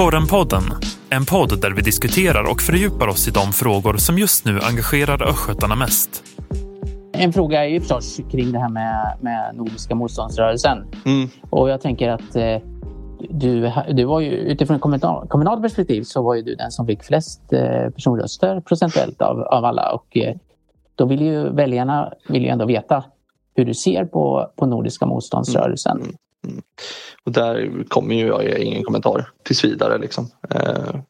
Korrenpodden, en podd där vi diskuterar och fördjupar oss i de frågor som just nu engagerar östgötarna mest. En fråga är ju förstås kring det här med, med Nordiska motståndsrörelsen. Mm. Och jag tänker att eh, du, du var ju utifrån ett kommunal, kommunalt perspektiv så var ju du den som fick flest eh, personröster procentuellt av, av alla. Och eh, då vill ju väljarna vill ju ändå veta hur du ser på, på Nordiska motståndsrörelsen. Mm. Mm. Och där kommer ju jag ingen kommentar tills vidare. Liksom. Eh.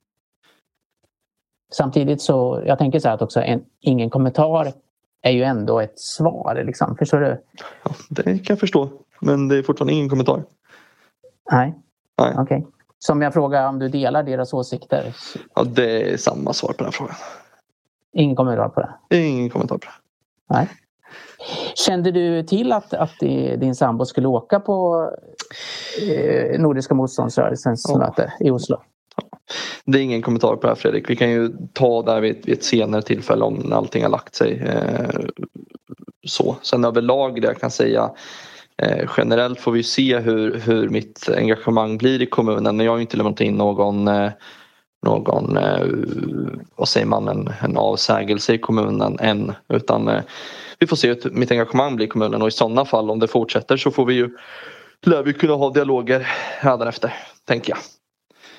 Samtidigt så, jag tänker så här att också en, ingen kommentar är ju ändå ett svar. Liksom. Förstår du? Ja, det kan jag förstå. Men det är fortfarande ingen kommentar. Nej. Okej. Okay. Så om jag frågar om du delar deras åsikter? Ja, det är samma svar på den frågan. Ingen kommentar på det? Ingen kommentar på det. Nej. Kände du till att, att din sambo skulle åka på eh, Nordiska motståndsrörelsens ja. möte i Oslo? Det är ingen kommentar på det här Fredrik. Vi kan ju ta det vid, vid ett senare tillfälle om allting har lagt sig. Eh, så. Sen överlag det jag kan säga eh, generellt får vi se hur, hur mitt engagemang blir i kommunen. Men jag har inte lämnat in någon någon, eh, vad säger man, en, en avsägelse i kommunen än. Utan eh, vi får se hur mitt engagemang blir i kommunen och i sådana fall om det fortsätter så får vi ju lär vi kunna ha dialoger hädanefter, tänker jag.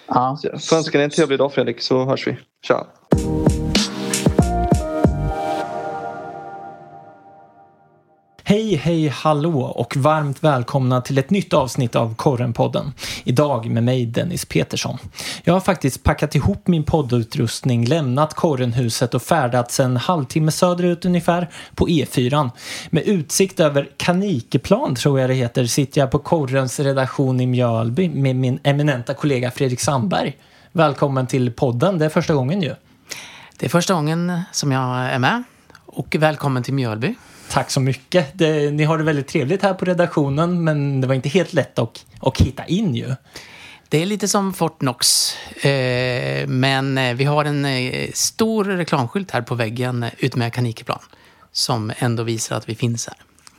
Ja. Så önskar dig en trevlig dag Fredrik så hörs vi. Tja! Hej, hej, hallå och varmt välkomna till ett nytt avsnitt av Korrenpodden. Idag med mig Dennis Petersson. Jag har faktiskt packat ihop min poddutrustning, lämnat Korrenhuset och färdats en halvtimme söderut ungefär på E4. Med utsikt över Kanikeplan, tror jag det heter, sitter jag på Korrens redaktion i Mjölby med min eminenta kollega Fredrik Sandberg. Välkommen till podden, det är första gången ju. Det är första gången som jag är med och välkommen till Mjölby. Tack så mycket. Det, ni har det väldigt trevligt här på redaktionen men det var inte helt lätt att, att hitta in ju. Det är lite som Fort Knox. Eh, men eh, vi har en eh, stor reklamskylt här på väggen ut med Kanikeplan. Som ändå visar att vi finns här.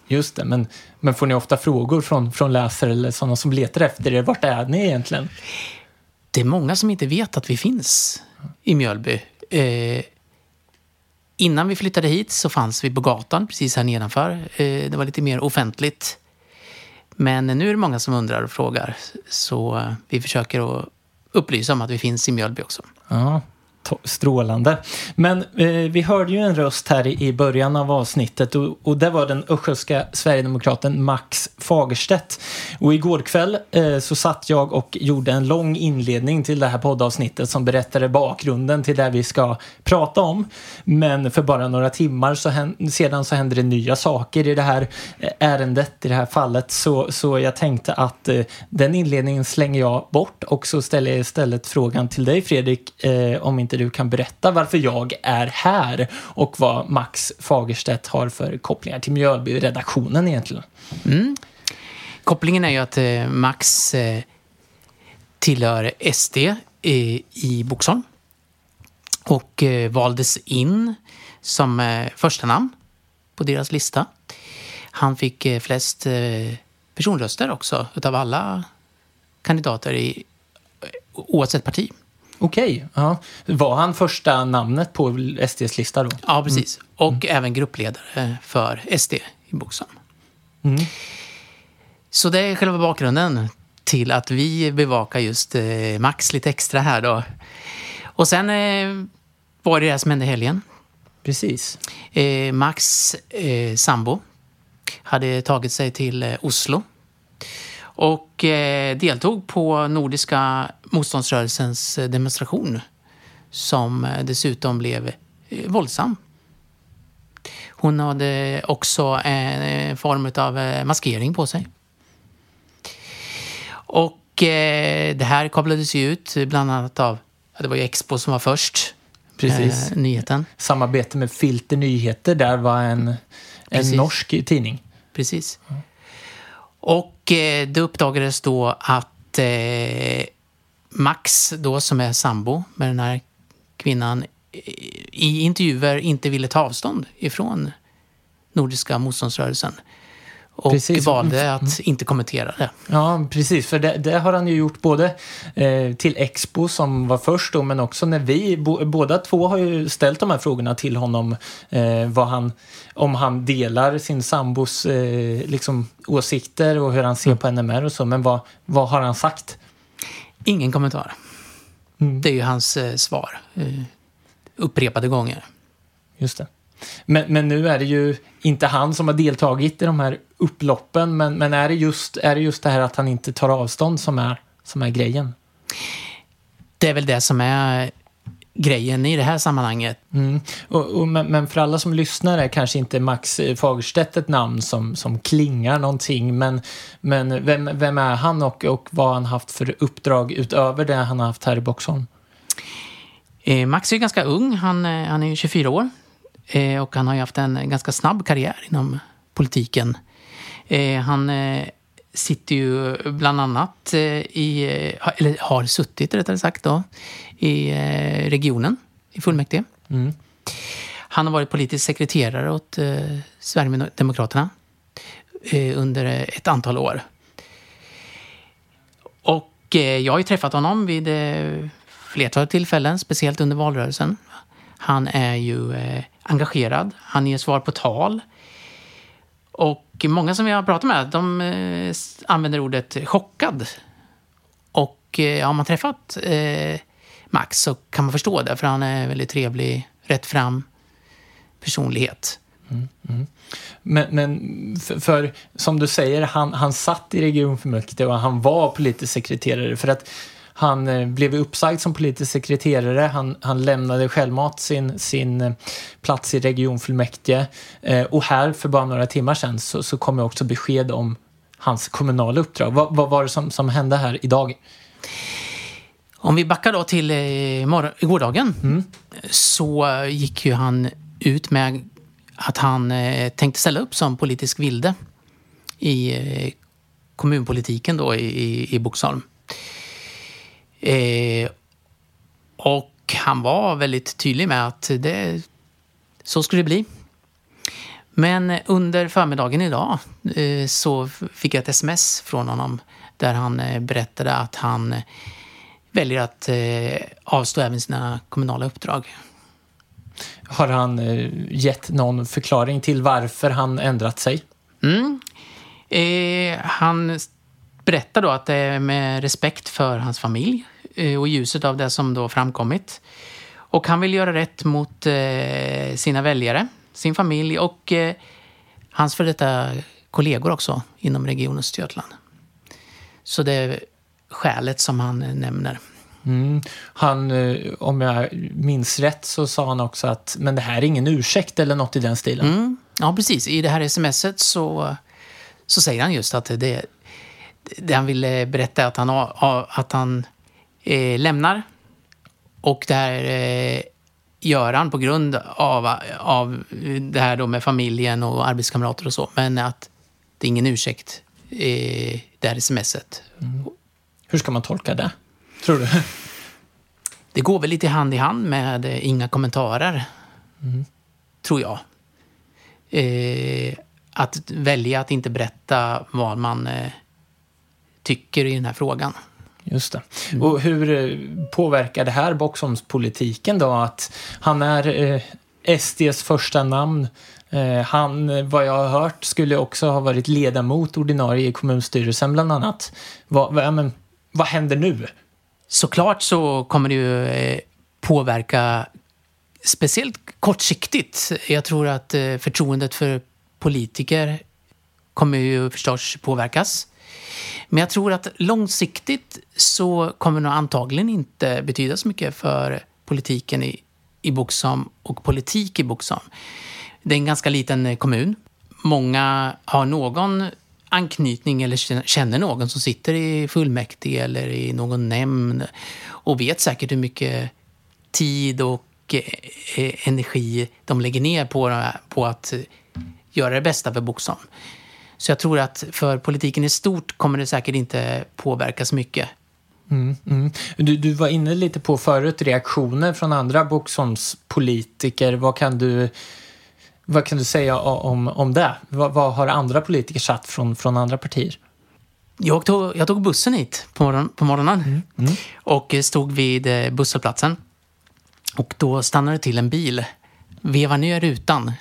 Just det, men, men får ni ofta frågor från, från läsare eller sådana som letar efter er? Vart är ni egentligen? Det är många som inte vet att vi finns i Mjölby. Eh, Innan vi flyttade hit så fanns vi på gatan precis här nedanför. Eh, det var lite mer offentligt. Men nu är det många som undrar och frågar. Så vi försöker att upplysa om att vi finns i Mjölby också. Ja, Strålande. Men eh, vi hörde ju en röst här i, i början av avsnittet och, och det var den östgötska sverigedemokraten Max Fagerstedt. Och igår kväll eh, så satt jag och gjorde en lång inledning till det här poddavsnittet som berättade bakgrunden till det vi ska prata om. Men för bara några timmar så sedan så hände det nya saker i det här eh, ärendet, i det här fallet. Så, så jag tänkte att eh, den inledningen slänger jag bort och så ställer jag istället frågan till dig Fredrik eh, om inte inte du kan berätta varför jag är här och vad Max Fagerstedt har för kopplingar till Mjölby-redaktionen egentligen. Mm. Kopplingen är ju att eh, Max eh, tillhör SD eh, i Boxholm och eh, valdes in som eh, första namn på deras lista. Han fick eh, flest eh, personröster också utav alla kandidater i oavsett parti. Okej. Ja. Var han första namnet på SDs lista då? Ja, precis. Mm. Och mm. även gruppledare för SD i Boxholm. Mm. Så det är själva bakgrunden till att vi bevakar just eh, Max lite extra här då. Och sen eh, var det det som hände helgen. Precis. Eh, Max eh, sambo hade tagit sig till Oslo och eh, deltog på Nordiska motståndsrörelsens eh, demonstration som eh, dessutom blev våldsam. Hon hade också en form av maskering på sig. Och det här kablades ju ut bland annat av, det var ju Expo som var först, Precis. Eh, nyheten. Samarbete med Filter Nyheter, där var en, en norsk tidning. Precis. Mm. Och eh, det uppdagades då att eh, Max, då som är sambo med den här kvinnan, i intervjuer inte ville ta avstånd ifrån Nordiska motståndsrörelsen. Och Precis. valde att inte kommentera det. Ja, precis. För det, det har han ju gjort både eh, till Expo som var först då, men också när vi, bo, båda två har ju ställt de här frågorna till honom. Eh, vad han, om han delar sin sambos eh, liksom, åsikter och hur han ser på NMR och så. Men vad, vad har han sagt? Ingen kommentar. Mm. Det är ju hans eh, svar. Eh, upprepade gånger. Just det. Men, men nu är det ju inte han som har deltagit i de här upploppen, men, men är, det just, är det just det här att han inte tar avstånd som är, som är grejen? Det är väl det som är grejen i det här sammanhanget. Mm. Och, och, men, men för alla som lyssnar är kanske inte Max Fagerstedt ett namn som, som klingar någonting, men, men vem, vem är han och, och vad har han haft för uppdrag utöver det han har haft här i Boxholm? Eh, Max är ganska ung, han, eh, han är ju 24 år. Eh, och han har ju haft en ganska snabb karriär inom politiken. Eh, han eh, sitter ju bland annat eh, i, eh, eller har suttit rättare sagt då, i eh, regionen, i fullmäktige. Mm. Han har varit politisk sekreterare åt Sverigedemokraterna under ett antal år. Och jag har ju träffat honom vid flertal tillfällen, speciellt under valrörelsen. Han är ju eh, engagerad, han ger svar på tal. Och många som jag har pratat med, de eh, använder ordet chockad. Och eh, har man träffat eh, Max så kan man förstå det, för han är väldigt trevlig, rätt fram personlighet. Mm, mm. Men, men för, för som du säger, han, han satt i regionfullmäktige och han var politisk sekreterare för att han eh, blev uppsagd som politisk sekreterare. Han, han lämnade självmant sin, sin eh, plats i regionfullmäktige. Eh, och här för bara några timmar sedan så, så kom också besked om hans kommunala uppdrag. Vad, vad var det som, som hände här idag? Om vi backar då till eh, gårdagen så eh, gick ju han ut med att han eh, tänkte ställa upp som politisk vilde i eh, kommunpolitiken då i, i, i Boxholm. Eh, och han var väldigt tydlig med att det, så skulle det bli. Men under förmiddagen idag eh, så fick jag ett sms från honom där han eh, berättade att han väljer att eh, avstå även sina kommunala uppdrag. Har han eh, gett någon förklaring till varför han ändrat sig? Mm. Eh, han berättar då att det är med respekt för hans familj och i ljuset av det som då framkommit. Och han vill göra rätt mot eh, sina väljare, sin familj och eh, hans för detta kollegor också inom Region Östergötland. Så det är skälet som han eh, nämner. Mm. Han, eh, om jag minns rätt så sa han också att men det här är ingen ursäkt eller något i den stilen. Mm. Ja, precis. I det här smset så, så säger han just att det, det han ville berätta att han, att han eh, lämnar. Och det här eh, gör han på grund av, av det här då med familjen och arbetskamrater och så. Men att det är ingen ursäkt, eh, det här smset. Hur ska man tolka det? Tror du? Det går väl lite hand i hand med eh, inga kommentarer, tror jag. Eh, att välja att inte berätta vad man eh, tycker i den här frågan. Just det. Och hur eh, påverkar det här Boxholmspolitiken då? Att han är eh, SDs första namn. Eh, han, vad jag har hört, skulle också ha varit ledamot ordinarie i kommunstyrelsen bland annat. Vad, vad, men, vad händer nu? Såklart så kommer det ju eh, påverka speciellt kortsiktigt. Jag tror att eh, förtroendet för politiker kommer ju förstås påverkas. Men jag tror att långsiktigt så kommer det antagligen inte betyda så mycket för politiken i, i Boxholm och politik i Boxholm. Det är en ganska liten eh, kommun. Många har någon anknytning eller känner- någon som sitter i fullmäktige eller i någon nämnd och vet säkert hur mycket tid och eh, eh, energi de lägger ner på, på att göra det bästa för Boxholm. Så jag tror att för politiken i stort kommer det säkert inte påverka så mycket. Mm, mm. Du, du var inne lite på förut reaktioner från andra Boxholmspolitiker. Vad kan du vad kan du säga om, om det? Vad, vad har andra politiker satt från, från andra partier? Jag tog, jag tog bussen hit på, morgon, på morgonen mm. Mm. och stod vid eh, busshållplatsen. Och då stannade till en bil, vevar ner rutan.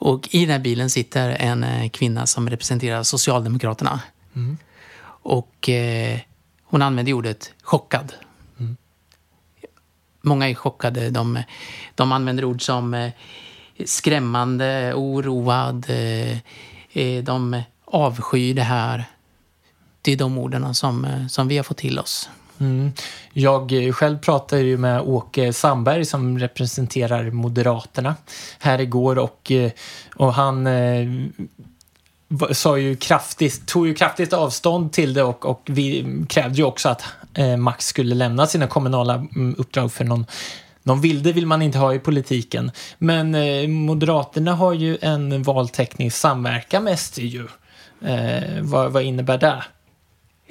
Och i den här bilen sitter en eh, kvinna som representerar Socialdemokraterna. Mm. Och eh, hon använde ordet chockad. Mm. Många är chockade. De, de använder ord som eh, skrämmande, oroad. Eh, eh de avskyr det här det är de orden som, eh, som vi har fått till oss. Mm. Jag eh, själv pratade ju med Åke Sandberg som representerar Moderaterna här igår och, eh, och han eh, sa ju kraftigt, tog ju kraftigt avstånd till det och, och vi krävde ju också att Max skulle lämna sina kommunala mm, uppdrag för någon någon vilde vill man inte ha i politiken. Men eh, Moderaterna har ju en valteknisk samverkan med SD ju. Eh, vad, vad innebär det?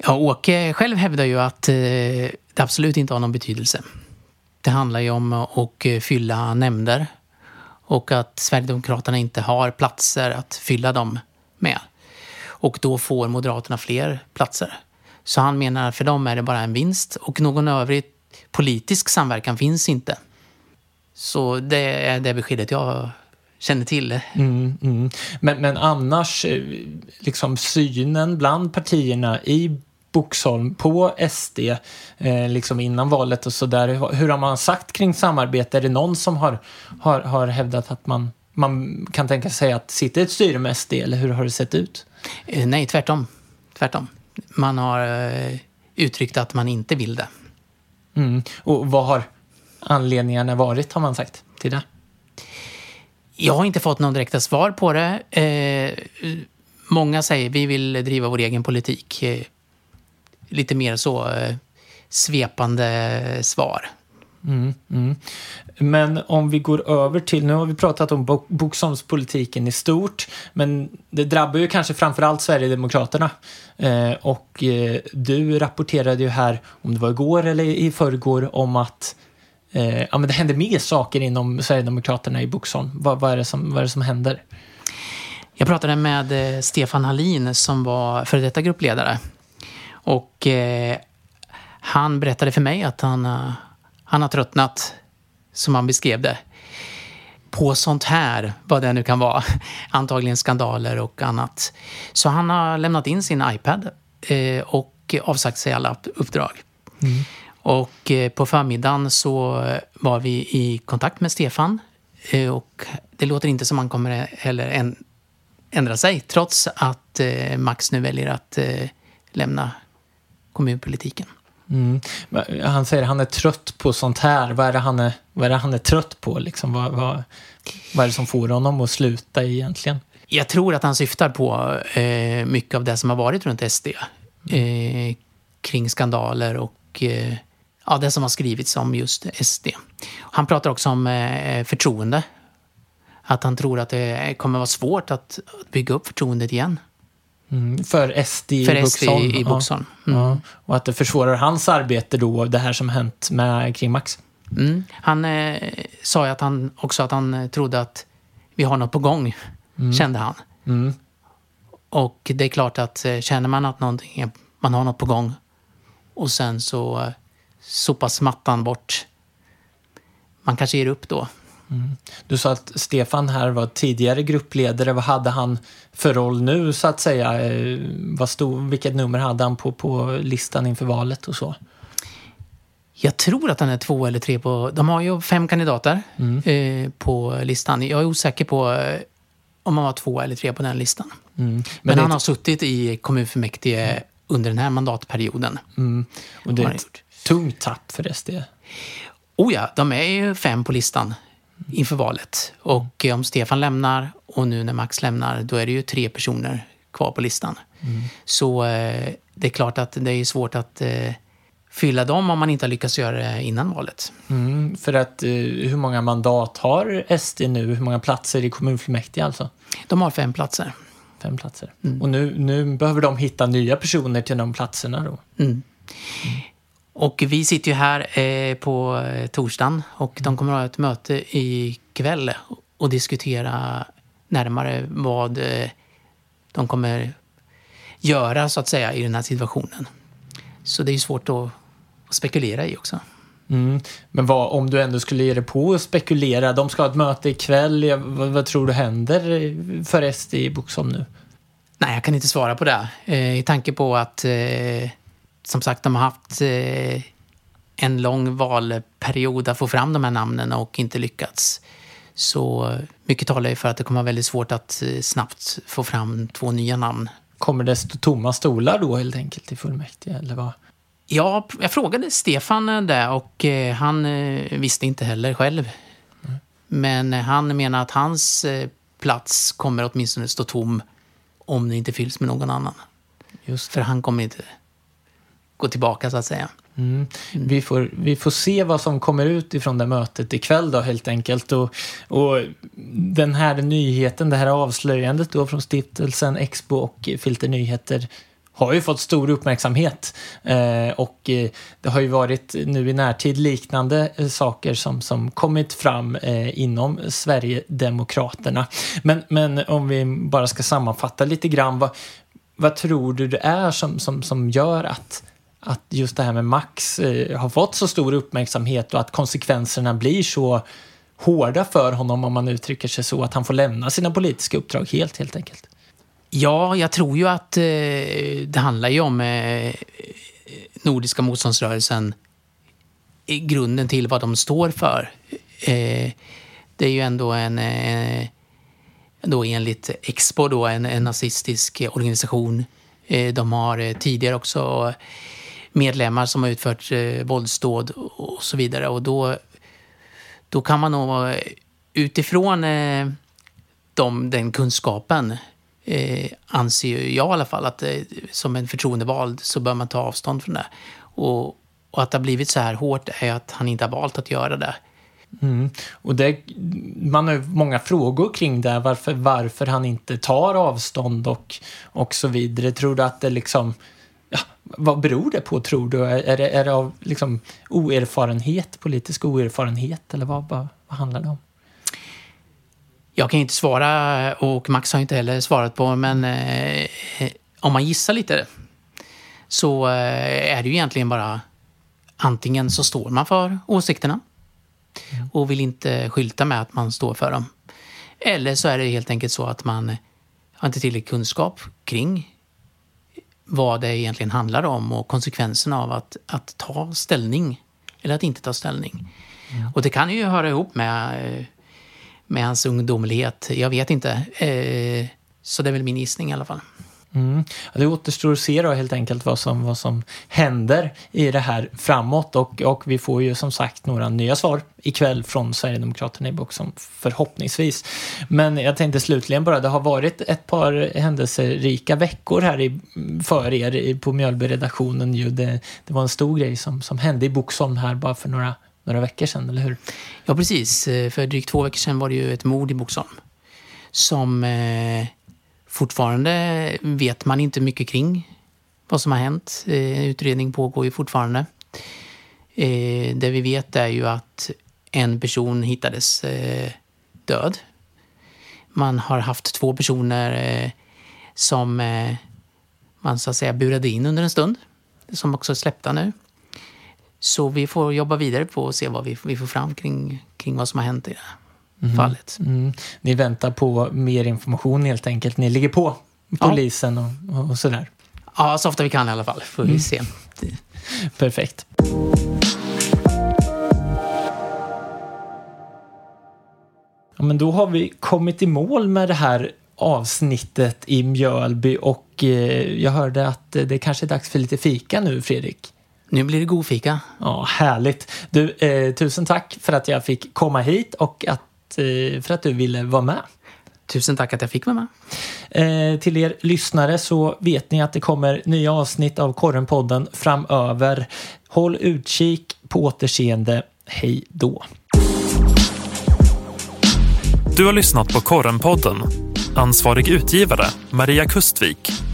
Ja, Åke själv hävdar ju att eh, det absolut inte har någon betydelse. Det handlar ju om att fylla nämnder och att Sverigedemokraterna inte har platser att fylla dem med. Och då får Moderaterna fler platser. Så han menar att för dem är det bara en vinst och någon övrig politisk samverkan finns inte. Så det är det beskedet jag känner till. Mm, mm. Men, men annars, eh, liksom synen bland partierna i Boxholm på SD eh, liksom innan valet och sådär. Hur har man sagt kring samarbete? Är det någon som har, har, har hävdat att man, man kan tänka sig att sitta i ett styre med SD eller hur har det sett ut? Eh, nej, tvärtom. Tvärtom. Man har eh, uttryckt att man inte vill det. Mm. Och vad har anledningarna varit har man sagt till det? Jag har inte fått några direkta svar på det. Eh, många säger vi vill driva vår egen politik. Lite mer så eh, svepande svar. Mm, mm. Men om vi går över till, nu har vi pratat om Boxholmspolitiken i stort, men det drabbar ju kanske framförallt Sverigedemokraterna. Eh, och eh, du rapporterade ju här, om det var igår eller i förrgår, om att eh, ja, men det händer mer saker inom Sverigedemokraterna i Boxholm. Vad, vad, är det som, vad är det som händer? Jag pratade med eh, Stefan Hallin som var före detta gruppledare och eh, han berättade för mig att han, uh, han har tröttnat, som han beskrev det, på sånt här, vad det nu kan vara. Antagligen skandaler och annat. Så han har lämnat in sin iPad eh, och avsagt sig alla uppdrag. Mm. Och eh, på förmiddagen så var vi i kontakt med Stefan eh, och det låter inte som han kommer heller ändra sig trots att eh, Max nu väljer att lämna kommunpolitiken. Mm. Han säger att han är trött på sånt här. Vad är det han är, vad är, han är trött på? Liksom? Vad, vad, vad är det som får honom att sluta egentligen? Jag tror att han syftar på eh, mycket av det som har varit runt SD. Eh, kring skandaler och eh, ja, det som har skrivits om just SD. Han pratar också om eh, förtroende. Att han tror att det kommer vara svårt att bygga upp förtroendet igen. Mm, för SD i för. SD i Boxholm. Mm. Ja. Och att det försvårar hans arbete då, det här som hänt med kring Max. Mm. Han eh, sa ju att han också att han trodde att vi har något på gång, mm. kände han. Mm. Och det är klart att eh, känner man att någonting, man har något på gång och sen så eh, sopas mattan bort. Man kanske ger upp då. Mm. Du sa att Stefan här var tidigare gruppledare. Vad hade han för roll nu så att säga? Eh, vad stod, vilket nummer hade han på, på listan inför valet och så? Jag tror att han är två eller tre på... De har ju fem kandidater mm. eh, på listan. Jag är osäker på eh, om han var två eller tre på den listan. Mm. Men, Men han har suttit i kommunfullmäktige mm. under den här mandatperioden. Mm. Och det är ett tungt tapp för SD. Oh ja, de är ju fem på listan inför valet. Och om Stefan lämnar och nu när Max lämnar, då är det ju tre personer kvar på listan. Mm. Så eh, det är klart att det är svårt att eh, fylla dem om man inte har lyckats göra det innan valet. Mm, för att eh, hur många mandat har SD nu? Hur många platser i kommunfullmäktige alltså? De har fem platser. Fem platser. Mm. Och nu, nu behöver de hitta nya personer till de platserna då? Och vi sitter ju här eh, på eh, torsdagen och de kommer att ha ett möte ikväll och diskutera närmare vad eh, de kommer göra så att säga i den här situationen. Så det är ju svårt att spekulera i också. Mm. Men vad, om du ändå skulle ge dig på att spekulera, de ska ha ett möte ikväll, vad, vad tror du händer för SD i Boxholm nu? Nej, jag kan inte svara på det. Eh, I tanke på att, eh, som sagt, de har haft eh, en lång valperiod att få fram de här namnen och inte lyckats. Så mycket talar ju för att det kommer vara väldigt svårt att eh, snabbt få fram två nya namn. Kommer det stå tomma stolar då helt enkelt i fullmäktige, eller vad? Ja, jag frågade Stefan det och eh, han eh, visste inte heller själv. Mm. Men han menar att hans plats kommer åtminstone stå tom om det inte fylls med någon annan. Just För han kommer inte gå tillbaka så att säga. Mm. Vi, får, vi får se vad som kommer ut ifrån det mötet ikväll då helt enkelt. Och, och den här nyheten, det här avslöjandet då från stiftelsen Expo och Filter Nyheter har ju fått stor uppmärksamhet. Eh, och eh, det har ju varit nu i närtid liknande eh, saker som, som kommit fram eh, inom Sverigedemokraterna. Men, men om vi bara ska sammanfatta lite grann, vad, vad tror du det är som, som, som gör att att just det här med Max eh, har fått så stor uppmärksamhet och att konsekvenserna blir så hårda för honom om man uttrycker sig så att han får lämna sina politiska uppdrag helt helt enkelt. Ja, jag tror ju att eh, det handlar ju om eh, Nordiska motståndsrörelsen i grunden till vad de står för. Eh, det är ju ändå en, eh, då enligt Expo, då, en, en nazistisk organisation. Eh, de har eh, tidigare också medlemmar som har utfört eh, våldsdåd och så vidare. Och då, då kan man nog eh, utifrån eh, de, den kunskapen eh, anser jag i alla fall att eh, som en förtroendevald så bör man ta avstånd från det. Och, och att det har blivit så här hårt är att han inte har valt att göra det. Mm. Och det, man har ju många frågor kring det, varför, varför han inte tar avstånd och, och så vidare. Tror du att det liksom Ja, vad beror det på tror du? Är det, är det av liksom oerfarenhet, politisk oerfarenhet eller vad, vad, vad handlar det om? Jag kan inte svara och Max har inte heller svarat på men eh, om man gissar lite så eh, är det ju egentligen bara antingen så står man för åsikterna mm. och vill inte skylta med att man står för dem. Eller så är det helt enkelt så att man har inte tillräcklig kunskap kring vad det egentligen handlar om och konsekvenserna av att, att ta ställning eller att inte ta ställning. Mm. Och det kan ju höra ihop med, med hans ungdomlighet. Jag vet inte. Eh, så det är väl min gissning i alla fall. Mm. Det återstår att se då helt enkelt vad som, vad som händer i det här framåt och, och vi får ju som sagt några nya svar ikväll från Sverigedemokraterna i Boxholm förhoppningsvis. Men jag tänkte slutligen bara, det har varit ett par händelserika veckor här i, för er på Mjölby-redaktionen. Ju. Det, det var en stor grej som, som hände i Boxholm här bara för några, några veckor sedan, eller hur? Ja, precis. Eh, för drygt två veckor sedan var det ju ett mord i Boxholm som eh, Fortfarande vet man inte mycket kring vad som har hänt. Eh, utredning pågår ju fortfarande. Eh, det vi vet är ju att en person hittades eh, död. Man har haft två personer som man så att säga burade in under en stund, som också är släppta nu. Så vi får jobba vidare på att se vad vi, vi får fram kring, kring vad som har hänt i det mm. fallet. Mm. Ni väntar på mer information helt enkelt. Ni ligger på polisen ja. och, och sådär. Ja, så ofta vi kan i alla fall. Får vi mm. se. Perfekt. Ja, men då har vi kommit i mål med det här avsnittet i Mjölby och eh, jag hörde att det kanske är dags för lite fika nu, Fredrik. Nu blir det god fika. Ja, härligt. Du, eh, tusen tack för att jag fick komma hit och att Eh, för att du ville vara med. Tusen tack att jag fick vara med. Eh, till er lyssnare så vet ni att det kommer nya avsnitt av Korrenpodden framöver. Håll utkik, på återseende. Hej då. Du har lyssnat på Korrenpodden. Ansvarig utgivare Maria Kustvik